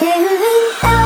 feeling out.